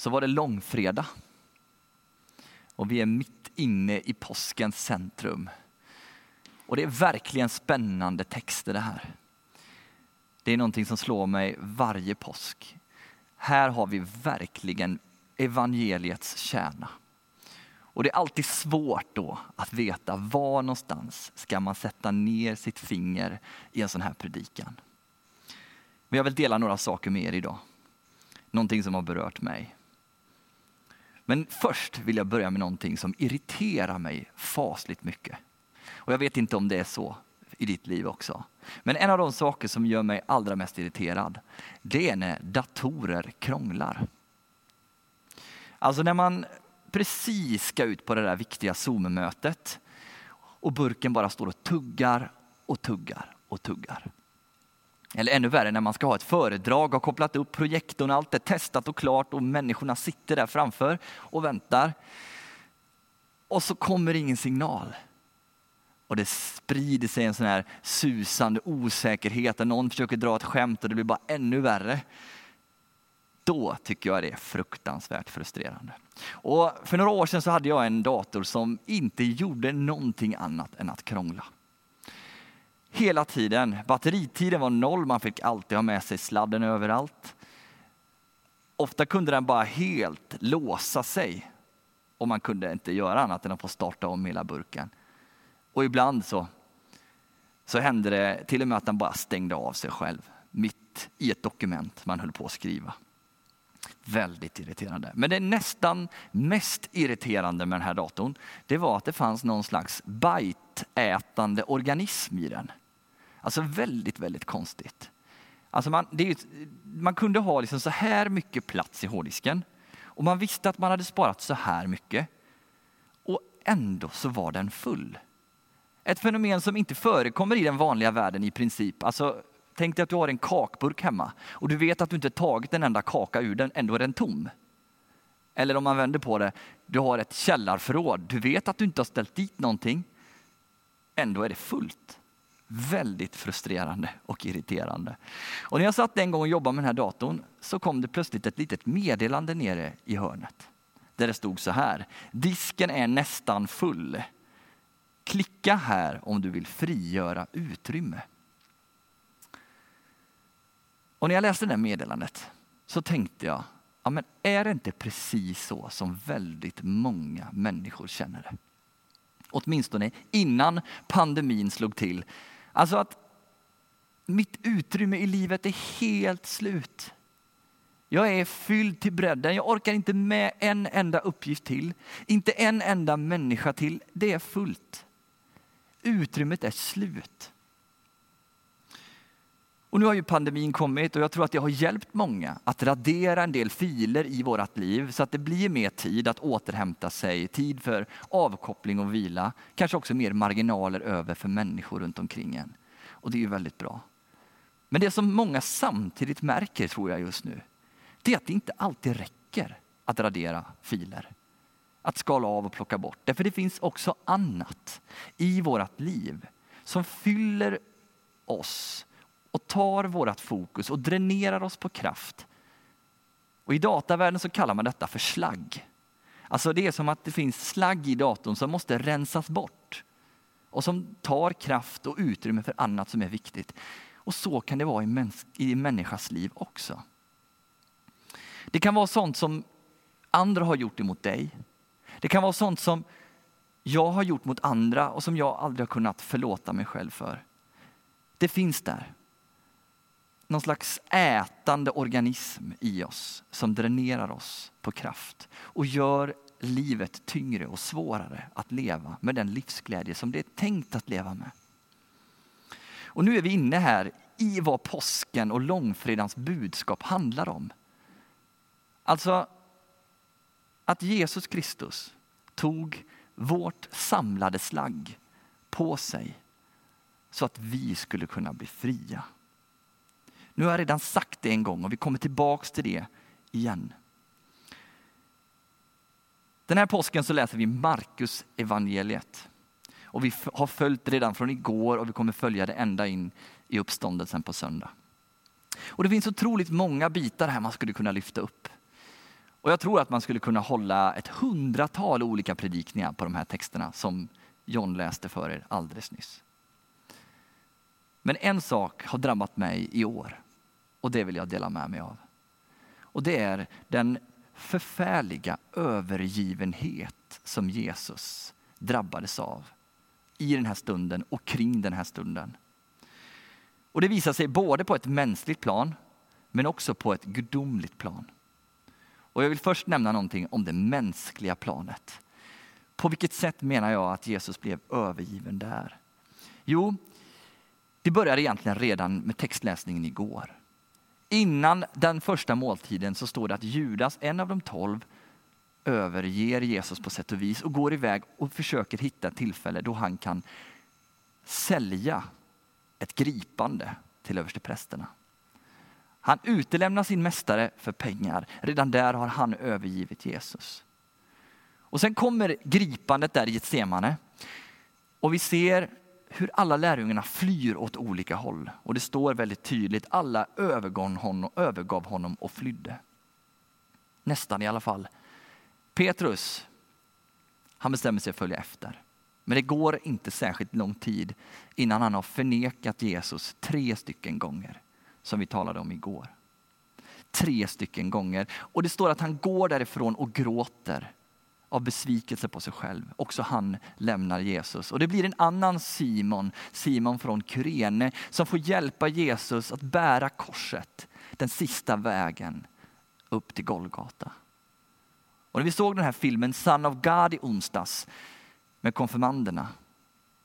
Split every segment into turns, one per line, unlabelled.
så var det långfredag. Och vi är mitt inne i påskens centrum. Och det är verkligen spännande texter det här. Det är någonting som slår mig varje påsk. Här har vi verkligen evangeliets kärna. Och det är alltid svårt då att veta var någonstans ska man sätta ner sitt finger i en sån här predikan. Men jag vill dela några saker med er idag. Någonting som har berört mig. Men först vill jag börja med någonting som irriterar mig fasligt mycket. Och jag vet inte om det är så i ditt liv också. Men en av de saker som gör mig allra mest irriterad, det är när datorer krånglar. Alltså när man precis ska ut på det där viktiga Zoom-mötet och burken bara står och tuggar och tuggar och tuggar. Eller ännu värre när man ska ha ett föredrag, har kopplat upp projektorn, allt är testat och klart och människorna sitter där framför och väntar. Och så kommer ingen signal. Och det sprider sig en sån här susande osäkerhet där någon försöker dra ett skämt och det blir bara ännu värre. Då tycker jag det är fruktansvärt frustrerande. Och för några år sedan så hade jag en dator som inte gjorde någonting annat än att krångla. Hela tiden. Batteritiden var noll, man fick alltid ha med sig sladden överallt. Ofta kunde den bara helt låsa sig och man kunde inte göra annat än att få starta om hela burken. Och ibland så, så hände det till och med att den bara stängde av sig själv mitt i ett dokument man höll på att skriva. Väldigt irriterande. Men det nästan mest irriterande med den här datorn, det var att det fanns någon slags byteätande organism i den. Alltså väldigt, väldigt konstigt. Alltså man, ju, man kunde ha liksom så här mycket plats i hårddisken och man visste att man hade sparat så här mycket. Och ändå så var den full. Ett fenomen som inte förekommer i den vanliga världen i princip. Alltså, tänk dig att du har en kakburk hemma och du vet att du inte tagit en enda kaka ur den, ändå är den tom. Eller om man vänder på det, du har ett källarförråd, du vet att du inte har ställt dit någonting, ändå är det fullt. Väldigt frustrerande och irriterande. Och när jag satt en gång och jobbade med den här datorn så kom det plötsligt ett litet meddelande nere i hörnet. Där det stod så här, disken är nästan full. Klicka här om du vill frigöra utrymme. Och när jag läste det meddelandet så tänkte jag, ja men är det inte precis så som väldigt många människor känner det? Åtminstone innan pandemin slog till. Alltså att mitt utrymme i livet är helt slut. Jag är fylld till bredden. Jag orkar inte med en enda uppgift till. Inte en enda människa till. Det är fullt. Utrymmet är slut. Och nu har ju pandemin kommit och jag tror att det har hjälpt många att radera en del filer i vårt liv så att det blir mer tid att återhämta sig, tid för avkoppling och vila. Kanske också mer marginaler över för människor runt omkring en. Och det är ju väldigt bra. Men det som många samtidigt märker tror jag just nu, det är att det inte alltid räcker att radera filer att skala av och plocka bort. Därför det finns också annat i vårt liv som fyller oss och tar vårt fokus och dränerar oss på kraft. Och I datavärlden så kallar man detta för slagg. Alltså det är som att det finns slagg i datorn som måste rensas bort och som tar kraft och utrymme för annat som är viktigt. Och så kan det vara i, mäns i människas liv också. Det kan vara sånt som andra har gjort emot dig, det kan vara sånt som jag har gjort mot andra och som jag aldrig har kunnat förlåta mig själv för. Det finns där. Någon slags ätande organism i oss som dränerar oss på kraft och gör livet tyngre och svårare att leva med den livsglädje som det är tänkt att leva med. Och nu är vi inne här i vad påsken och långfredagens budskap handlar om. Alltså att Jesus Kristus tog vårt samlade slagg på sig så att vi skulle kunna bli fria. Nu har jag redan sagt det en gång och vi kommer tillbaks till det igen. Den här påsken så läser vi Markus evangeliet. Och vi har följt det redan från igår och vi kommer följa det ända in i uppståndelsen på söndag. Och det finns otroligt många bitar här man skulle kunna lyfta upp. Och jag tror att man skulle kunna hålla ett hundratal olika predikningar på de här texterna som John läste för er alldeles nyss. Men en sak har drabbat mig i år och det vill jag dela med mig av. Och det är den förfärliga övergivenhet som Jesus drabbades av i den här stunden och kring den här stunden. Och det visar sig både på ett mänskligt plan men också på ett gudomligt plan. Och jag vill först nämna någonting om det mänskliga planet. På vilket sätt menar jag att Jesus blev övergiven där? Jo, det började egentligen redan med textläsningen igår. Innan den första måltiden så står det att Judas, en av de tolv, överger Jesus på sätt och vis och går iväg och försöker hitta ett tillfälle då han kan sälja ett gripande till översteprästerna. Han utelämnar sin mästare för pengar. Redan där har han övergivit Jesus. Och sen kommer gripandet där i Getsemane. Och vi ser hur alla lärjungarna flyr åt olika håll. Och det står väldigt tydligt, alla övergav honom, övergav honom och flydde. Nästan i alla fall. Petrus, han bestämmer sig att följa efter. Men det går inte särskilt lång tid innan han har förnekat Jesus tre stycken gånger, som vi talade om igår. Tre stycken gånger. Och det står att han går därifrån och gråter av besvikelse på sig själv. Också han lämnar Jesus. Och det blir en annan Simon, Simon från Kyrene, som får hjälpa Jesus att bära korset den sista vägen upp till Golgata. Och när vi såg den här filmen Son of God i onsdags med konfirmanderna,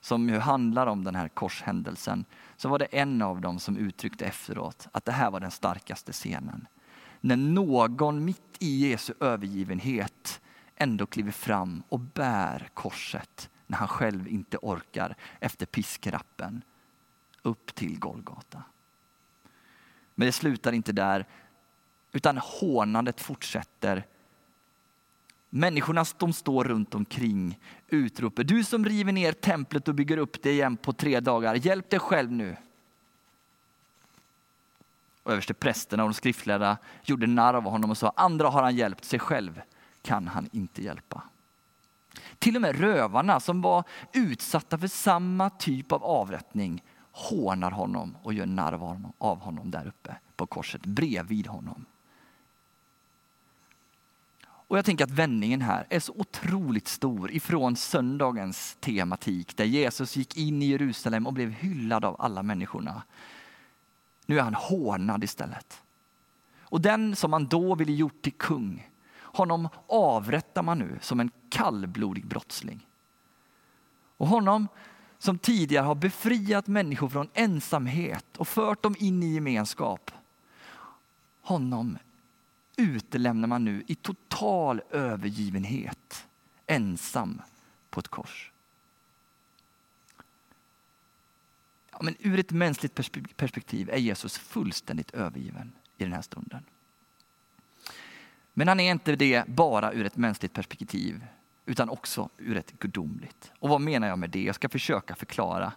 som ju handlar om den här korshändelsen, så var det en av dem som uttryckte efteråt att det här var den starkaste scenen. När någon mitt i Jesu övergivenhet ändå kliver fram och bär korset när han själv inte orkar efter piskrappen upp till Golgata. Men det slutar inte där, utan hånandet fortsätter. Människorna som står runt omkring utropar, du som river ner templet och bygger upp det igen på tre dagar, hjälp dig själv nu. Och överste prästerna och de skriftlärda gjorde narr av honom och sa, andra har han hjälpt sig själv kan han inte hjälpa. Till och med rövarna som var utsatta för samma typ av avrättning hånar honom och gör narr av honom där uppe på korset bredvid honom. Och jag tänker att vändningen här är så otroligt stor ifrån söndagens tematik där Jesus gick in i Jerusalem och blev hyllad av alla människorna. Nu är han hånad istället. Och den som man då ville gjort till kung honom avrättar man nu som en kallblodig brottsling. Och honom som tidigare har befriat människor från ensamhet och fört dem in i gemenskap. Honom utelämnar man nu i total övergivenhet, ensam på ett kors. Ja, men ur ett mänskligt perspektiv är Jesus fullständigt övergiven i den här stunden. Men han är inte det bara ur ett mänskligt perspektiv, utan också ur ett gudomligt. Och vad menar jag med det? Jag ska försöka förklara.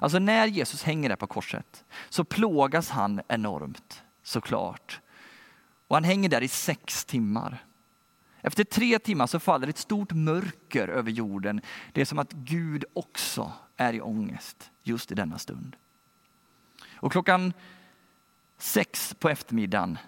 Alltså när Jesus hänger där på korset så plågas han enormt, såklart. Och han hänger där i sex timmar. Efter tre timmar så faller ett stort mörker över jorden. Det är som att Gud också är i ångest just i denna stund. Och klockan sex på eftermiddagen,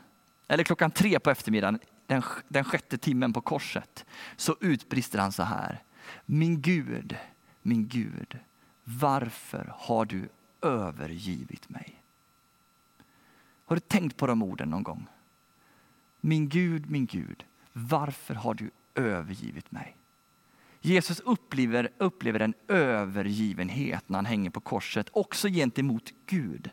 eller klockan tre på eftermiddagen den, den sjätte timmen på korset så utbrister han så här. Min Gud, min Gud, varför har du övergivit mig? Har du tänkt på de orden någon gång? Min Gud, min Gud, varför har du övergivit mig? Jesus upplever, upplever en övergivenhet när han hänger på korset, också gentemot Gud.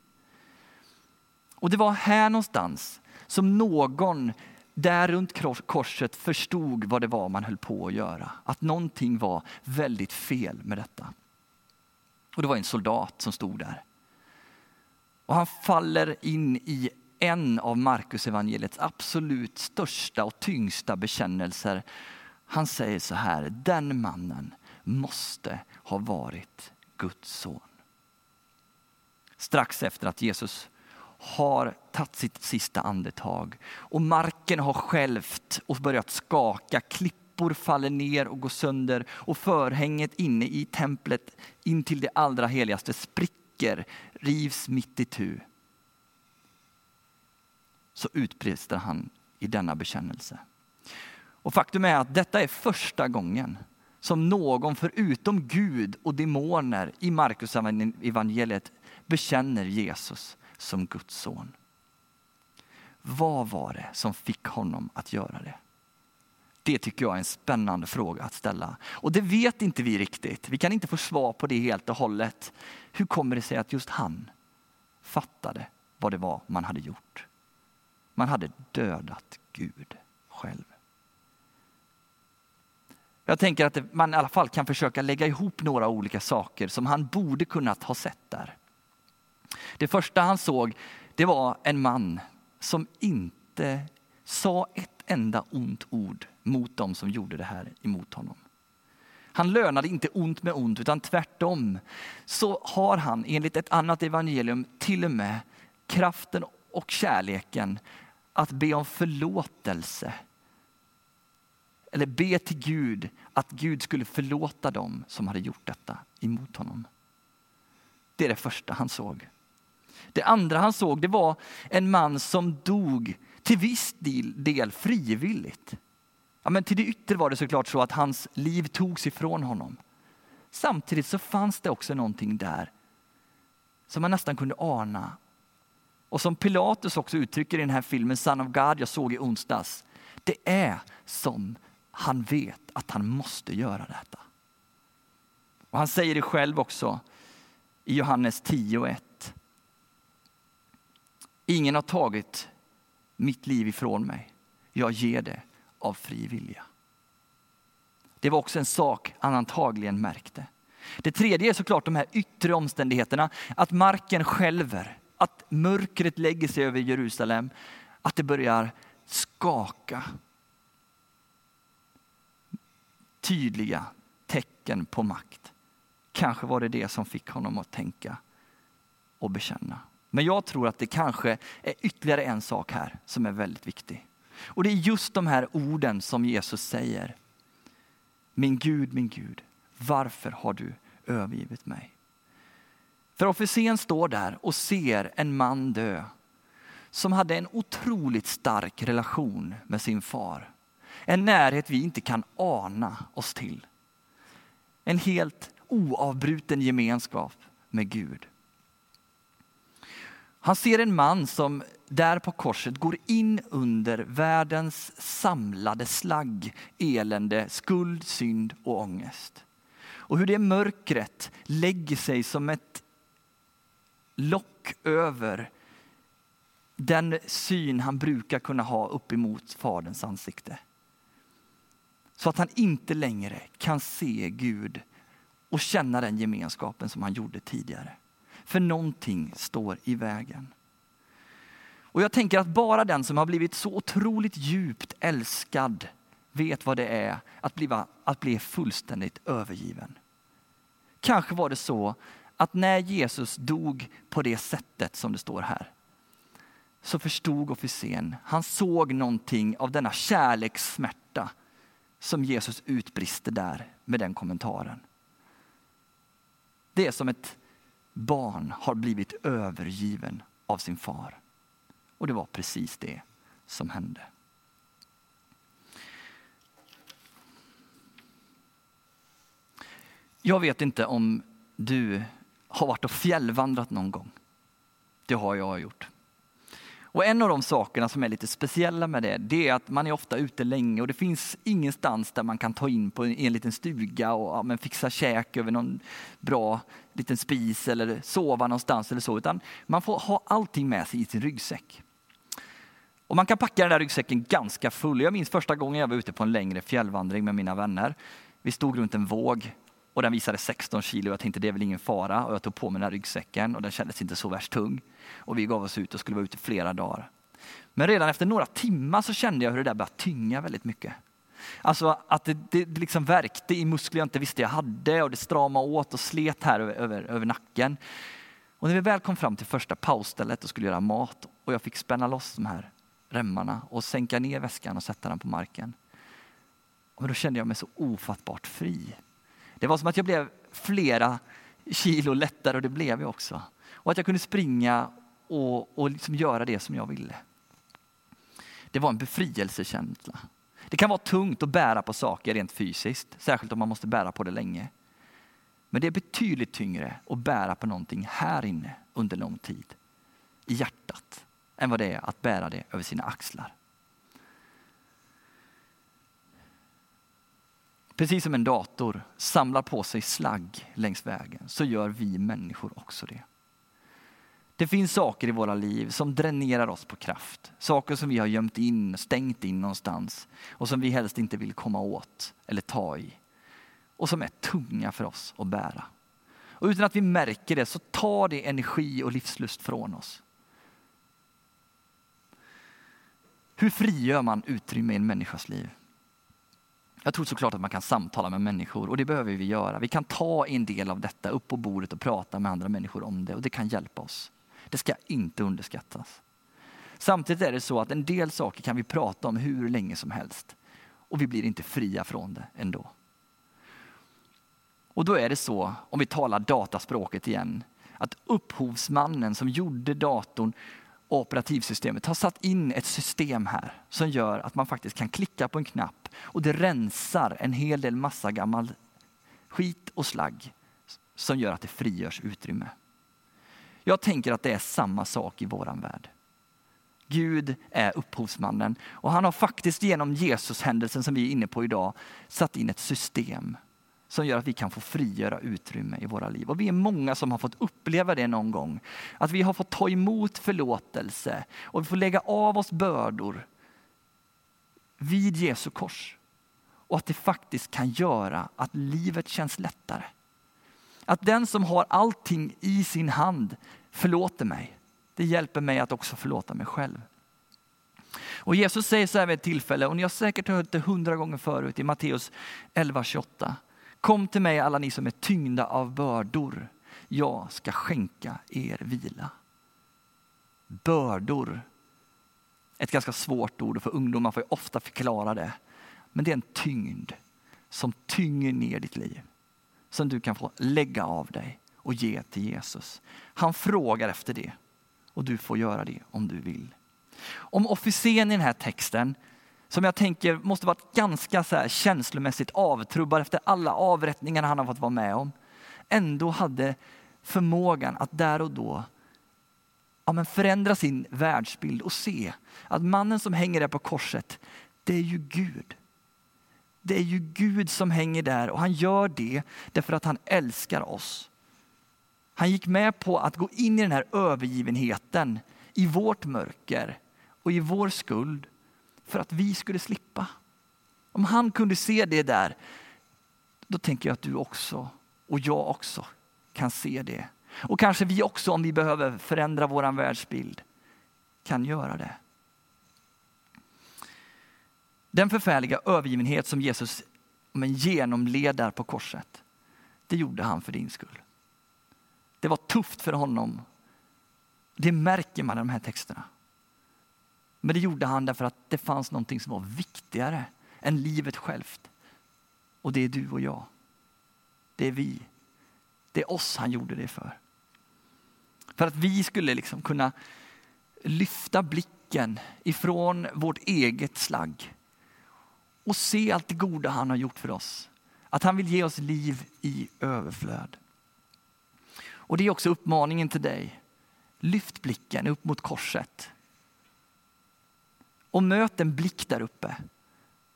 Och det var här någonstans som någon där runt korset förstod vad det var man höll på att göra. Att någonting var väldigt fel med detta. Och det var en soldat som stod där. Och han faller in i en av Markus evangeliets absolut största och tyngsta bekännelser. Han säger så här, den mannen måste ha varit Guds son. Strax efter att Jesus har tagit sitt sista andetag och marken har skälvt och börjat skaka. Klippor faller ner och går sönder och förhänget inne i templet in till det allra heligaste spricker, rivs mitt i tu. Så utbrister han i denna bekännelse. Och faktum är att detta är första gången som någon förutom Gud och demoner i Markus evangeliet bekänner Jesus som Guds son. Vad var det som fick honom att göra det? Det tycker jag är en spännande fråga att ställa. Och det vet inte vi riktigt. Vi kan inte få svar på det helt och hållet. Hur kommer det sig att just han fattade vad det var man hade gjort? Man hade dödat Gud själv. Jag tänker att man i alla fall kan försöka lägga ihop några olika saker som han borde kunnat ha sett där. Det första han såg, det var en man som inte sa ett enda ont ord mot dem som gjorde det här emot honom. Han lönade inte ont med ont, utan tvärtom så har han enligt ett annat evangelium till och med kraften och kärleken att be om förlåtelse. Eller be till Gud att Gud skulle förlåta dem som hade gjort detta emot honom. Det är det första han såg. Det andra han såg det var en man som dog till viss del, frivilligt. Ja, men till det yttre var det såklart så att hans liv togs ifrån honom. Samtidigt så fanns det också någonting där som man nästan kunde ana. Och som Pilatus också uttrycker i den här filmen Son of God jag såg i onsdags. Det är som han vet att han måste göra detta. Och han säger det själv också i Johannes 10.1. Ingen har tagit mitt liv ifrån mig. Jag ger det av fri vilja. Det var också en sak han antagligen märkte. Det tredje är såklart de här yttre omständigheterna. Att marken skälver, att mörkret lägger sig över Jerusalem, att det börjar skaka. Tydliga tecken på makt. Kanske var det det som fick honom att tänka och bekänna. Men jag tror att det kanske är ytterligare en sak här som är väldigt viktig. Och det är just de här orden som Jesus säger. Min Gud, min Gud, varför har du övergivit mig? För officeren står där och ser en man dö som hade en otroligt stark relation med sin far. En närhet vi inte kan ana oss till. En helt oavbruten gemenskap med Gud. Han ser en man som där på korset går in under världens samlade slagg, elände, skuld, synd och ångest. Och hur det mörkret lägger sig som ett lock över den syn han brukar kunna ha uppemot Faderns ansikte. Så att han inte längre kan se Gud och känna den gemenskapen som han gjorde tidigare. För någonting står i vägen. Och jag tänker att bara den som har blivit så otroligt djupt älskad vet vad det är att bli, att bli fullständigt övergiven. Kanske var det så att när Jesus dog på det sättet som det står här, så förstod officeren, han såg någonting av denna kärlekssmärta som Jesus utbrister där med den kommentaren. Det är som ett barn har blivit övergiven av sin far. Och det var precis det som hände. Jag vet inte om du har varit och fjällvandrat någon gång. Det har jag gjort. Och en av de sakerna som är lite speciella med det, det är att man är ofta ute länge och det finns ingenstans där man kan ta in på en liten stuga och ja, men fixa käk över någon bra liten spis eller sova någonstans eller så, utan man får ha allting med sig i sin ryggsäck. Och man kan packa den där ryggsäcken ganska full. Jag minns första gången jag var ute på en längre fjällvandring med mina vänner. Vi stod runt en våg och den visade 16 kilo. Jag tänkte det är väl ingen fara och jag tog på mig den här ryggsäcken och den kändes inte så värst tung. Och vi gav oss ut och skulle vara ute flera dagar. Men redan efter några timmar så kände jag hur det där började tynga väldigt mycket. Alltså att det, det, det liksom verkte i muskler jag inte visste jag hade och det stramade åt och slet här över, över, över nacken. Och när vi väl kom fram till första pausstället och skulle göra mat och jag fick spänna loss de här remmarna och sänka ner väskan och sätta den på marken. Och då kände jag mig så ofattbart fri. Det var som att jag blev flera kilo lättare och det blev jag också. Och att jag kunde springa och, och liksom göra det som jag ville. Det var en befrielsekänsla. Det kan vara tungt att bära på saker rent fysiskt, särskilt om man måste bära på det länge. Men det är betydligt tyngre att bära på någonting här inne under lång tid, i hjärtat, än vad det är att bära det över sina axlar. Precis som en dator samlar på sig slagg längs vägen så gör vi människor också det. Det finns saker i våra liv som dränerar oss på kraft. Saker som vi har gömt in, stängt in någonstans och som vi helst inte vill komma åt eller ta i. Och som är tunga för oss att bära. Och utan att vi märker det så tar det energi och livslust från oss. Hur frigör man utrymme i en människas liv? Jag tror såklart att man kan samtala med människor och det behöver vi göra. Vi kan ta en del av detta upp på bordet och prata med andra människor om det och det kan hjälpa oss. Det ska inte underskattas. Samtidigt är det så att en del saker kan vi prata om hur länge som helst och vi blir inte fria från det ändå. Och då är det så, om vi talar dataspråket igen, att upphovsmannen som gjorde datorn och operativsystemet har satt in ett system här som gör att man faktiskt kan klicka på en knapp och det rensar en hel del massa gammal skit och slagg som gör att det frigörs utrymme. Jag tänker att det är samma sak i våran värld. Gud är upphovsmannen och han har faktiskt genom Jesus-händelsen som vi är inne på idag satt in ett system som gör att vi kan få frigöra utrymme i våra liv. Och vi är många som har fått uppleva det någon gång. Att vi har fått ta emot förlåtelse och vi får lägga av oss bördor vid Jesu kors. Och att det faktiskt kan göra att livet känns lättare. Att den som har allting i sin hand förlåter mig. Det hjälper mig att också förlåta mig själv. Och Jesus säger så här vid ett tillfälle, och ni har säkert hört det hundra gånger förut i Matteus 11.28. Kom till mig alla ni som är tyngda av bördor. Jag ska skänka er vila. Bördor. Ett ganska svårt ord och för ungdomar får jag ofta förklara det. Men det är en tyngd som tynger ner ditt liv. Som du kan få lägga av dig och ge till Jesus. Han frågar efter det och du får göra det om du vill. Om officeren i den här texten som jag tänker måste varit ganska så här känslomässigt avtrubbad efter alla avrättningar han har fått vara med om. Ändå hade förmågan att där och då ja, men förändra sin världsbild och se att mannen som hänger där på korset, det är ju Gud. Det är ju Gud som hänger där och han gör det därför att han älskar oss. Han gick med på att gå in i den här övergivenheten i vårt mörker och i vår skuld för att vi skulle slippa. Om han kunde se det där, då tänker jag att du också och jag också kan se det. Och kanske vi också, om vi behöver förändra vår världsbild, kan göra det. Den förfärliga övergivenhet som Jesus men genomled på korset, det gjorde han för din skull. Det var tufft för honom. Det märker man i de här texterna. Men det gjorde han därför att det fanns någonting som var viktigare än livet självt. Och det är du och jag. Det är vi. Det är oss han gjorde det för. För att vi skulle liksom kunna lyfta blicken ifrån vårt eget slagg och se allt det goda han har gjort för oss. Att han vill ge oss liv i överflöd. Och det är också uppmaningen till dig. Lyft blicken upp mot korset och möt en blick där uppe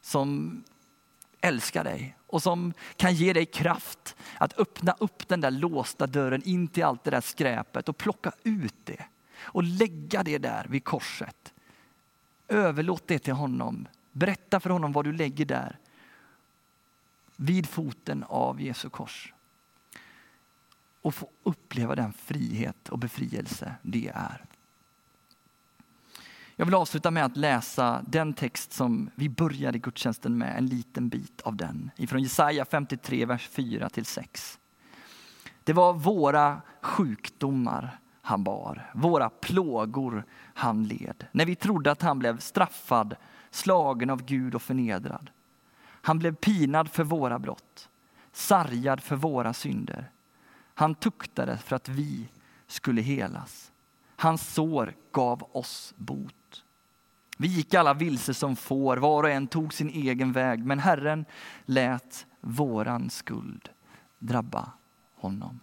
som älskar dig och som kan ge dig kraft att öppna upp den där låsta dörren in till allt det där skräpet och plocka ut det och lägga det där vid korset. Överlåt det till honom. Berätta för honom vad du lägger där. Vid foten av Jesu kors. Och få uppleva den frihet och befrielse det är. Jag vill avsluta med att läsa den text som vi började gudstjänsten med, en liten bit av den. Ifrån Jesaja 53, vers 4 6. Det var våra sjukdomar han bar, våra plågor han led. När vi trodde att han blev straffad, slagen av Gud och förnedrad. Han blev pinad för våra brott, sargad för våra synder. Han tuktades för att vi skulle helas. Hans sår gav oss bot. Vi gick alla vilse som får, var och en tog sin egen väg, men Herren lät våran skuld drabba honom.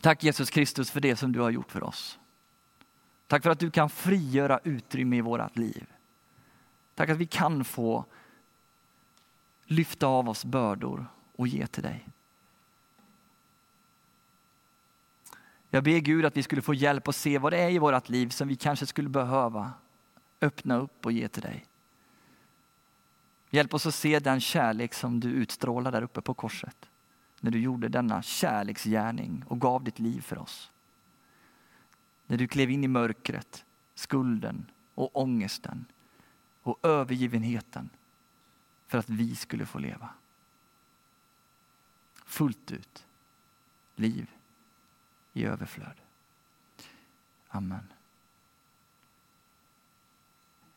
Tack Jesus Kristus för det som du har gjort för oss. Tack för att du kan frigöra utrymme i vårt liv. Tack att vi kan få lyfta av oss bördor och ge till dig. Jag ber Gud att vi skulle få hjälp att se vad det är i vårt liv som vi kanske skulle behöva öppna upp och ge till dig. Hjälp oss att se den kärlek som du utstrålar där uppe på korset. När du gjorde denna kärleksgärning och gav ditt liv för oss. När du klev in i mörkret, skulden och ångesten och övergivenheten för att vi skulle få leva. Fullt ut. Liv i överflöd. Amen.